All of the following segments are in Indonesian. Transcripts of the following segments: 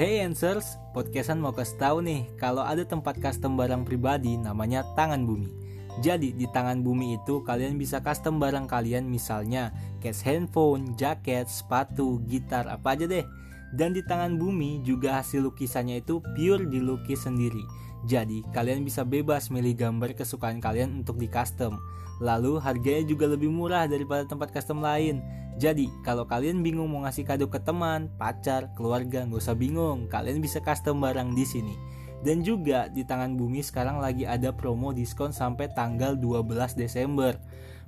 Hey Answers, podcastan mau kasih tahu nih kalau ada tempat custom barang pribadi namanya Tangan Bumi. Jadi di Tangan Bumi itu kalian bisa custom barang kalian misalnya case handphone, jaket, sepatu, gitar, apa aja deh. Dan di Tangan Bumi juga hasil lukisannya itu pure dilukis sendiri. Jadi kalian bisa bebas milih gambar kesukaan kalian untuk di custom. Lalu harganya juga lebih murah daripada tempat custom lain. Jadi, kalau kalian bingung mau ngasih kado ke teman, pacar, keluarga, nggak usah bingung. Kalian bisa custom barang di sini. Dan juga di Tangan Bumi sekarang lagi ada promo diskon sampai tanggal 12 Desember.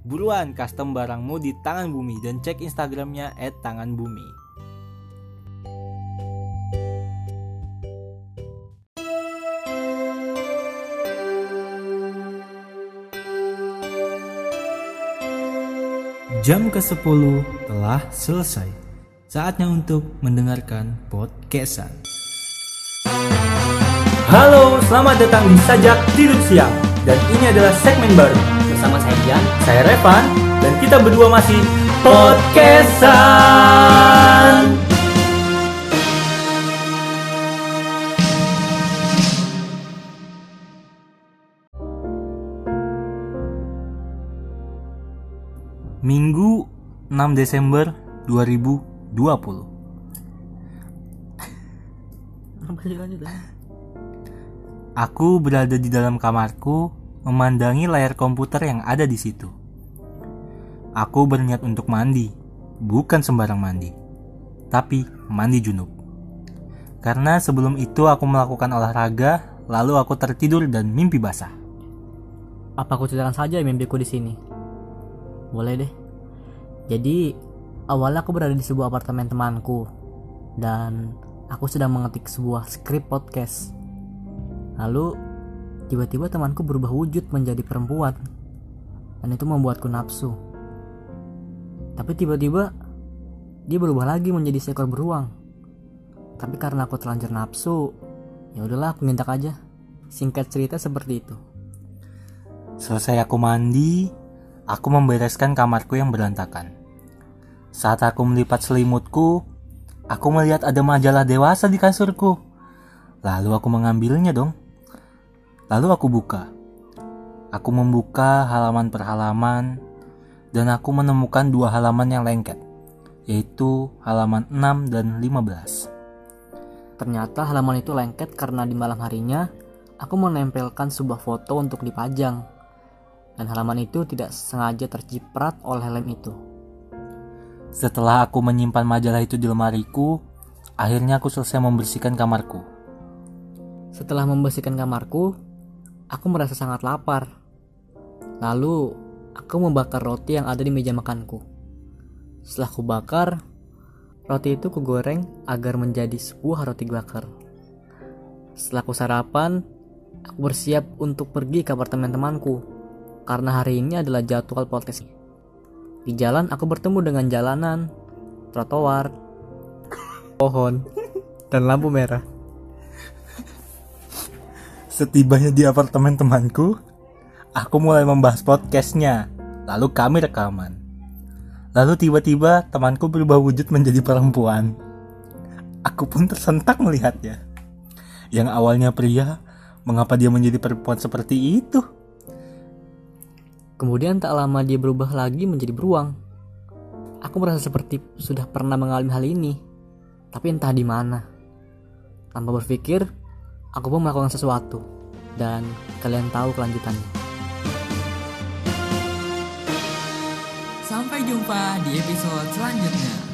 Buruan custom barangmu di Tangan Bumi dan cek Instagramnya @tanganbumi. Jam ke-10 telah selesai. Saatnya untuk mendengarkan podcastan. Halo, selamat datang di Sajak Tidur Siang. Dan ini adalah segmen baru. Bersama saya Jan. Saya Revan, dan kita berdua masih podcastan. Minggu 6 Desember 2020 Aku berada di dalam kamarku memandangi layar komputer yang ada di situ. Aku berniat untuk mandi, bukan sembarang mandi, tapi mandi junub. Karena sebelum itu aku melakukan olahraga, lalu aku tertidur dan mimpi basah. Apa aku ceritakan saja mimpiku di sini? Boleh deh. Jadi awalnya aku berada di sebuah apartemen temanku dan aku sedang mengetik sebuah skrip podcast. Lalu tiba-tiba temanku berubah wujud menjadi perempuan dan itu membuatku nafsu. Tapi tiba-tiba dia berubah lagi menjadi seekor beruang. Tapi karena aku terlanjur nafsu, ya udahlah aku minta aja. Singkat cerita seperti itu. Selesai aku mandi, Aku membereskan kamarku yang berantakan. Saat aku melipat selimutku, aku melihat ada majalah dewasa di kasurku. Lalu aku mengambilnya dong. Lalu aku buka. Aku membuka halaman per halaman dan aku menemukan dua halaman yang lengket, yaitu halaman 6 dan 15. Ternyata halaman itu lengket karena di malam harinya aku menempelkan sebuah foto untuk dipajang dan halaman itu tidak sengaja terciprat oleh lem itu. Setelah aku menyimpan majalah itu di lemariku, akhirnya aku selesai membersihkan kamarku. Setelah membersihkan kamarku, aku merasa sangat lapar. Lalu, aku membakar roti yang ada di meja makanku. Setelah aku bakar, roti itu kugoreng agar menjadi sebuah roti bakar. Setelah aku sarapan, aku bersiap untuk pergi ke apartemen temanku karena hari ini adalah jadwal podcast. Di jalan aku bertemu dengan jalanan, trotoar, pohon, dan lampu merah. Setibanya di apartemen temanku, aku mulai membahas podcastnya. Lalu kami rekaman. Lalu tiba-tiba temanku berubah wujud menjadi perempuan. Aku pun tersentak melihatnya. Yang awalnya pria, mengapa dia menjadi perempuan seperti itu? Kemudian tak lama dia berubah lagi menjadi beruang. Aku merasa seperti sudah pernah mengalami hal ini, tapi entah di mana. Tanpa berpikir, aku pun melakukan sesuatu, dan kalian tahu kelanjutannya. Sampai jumpa di episode selanjutnya.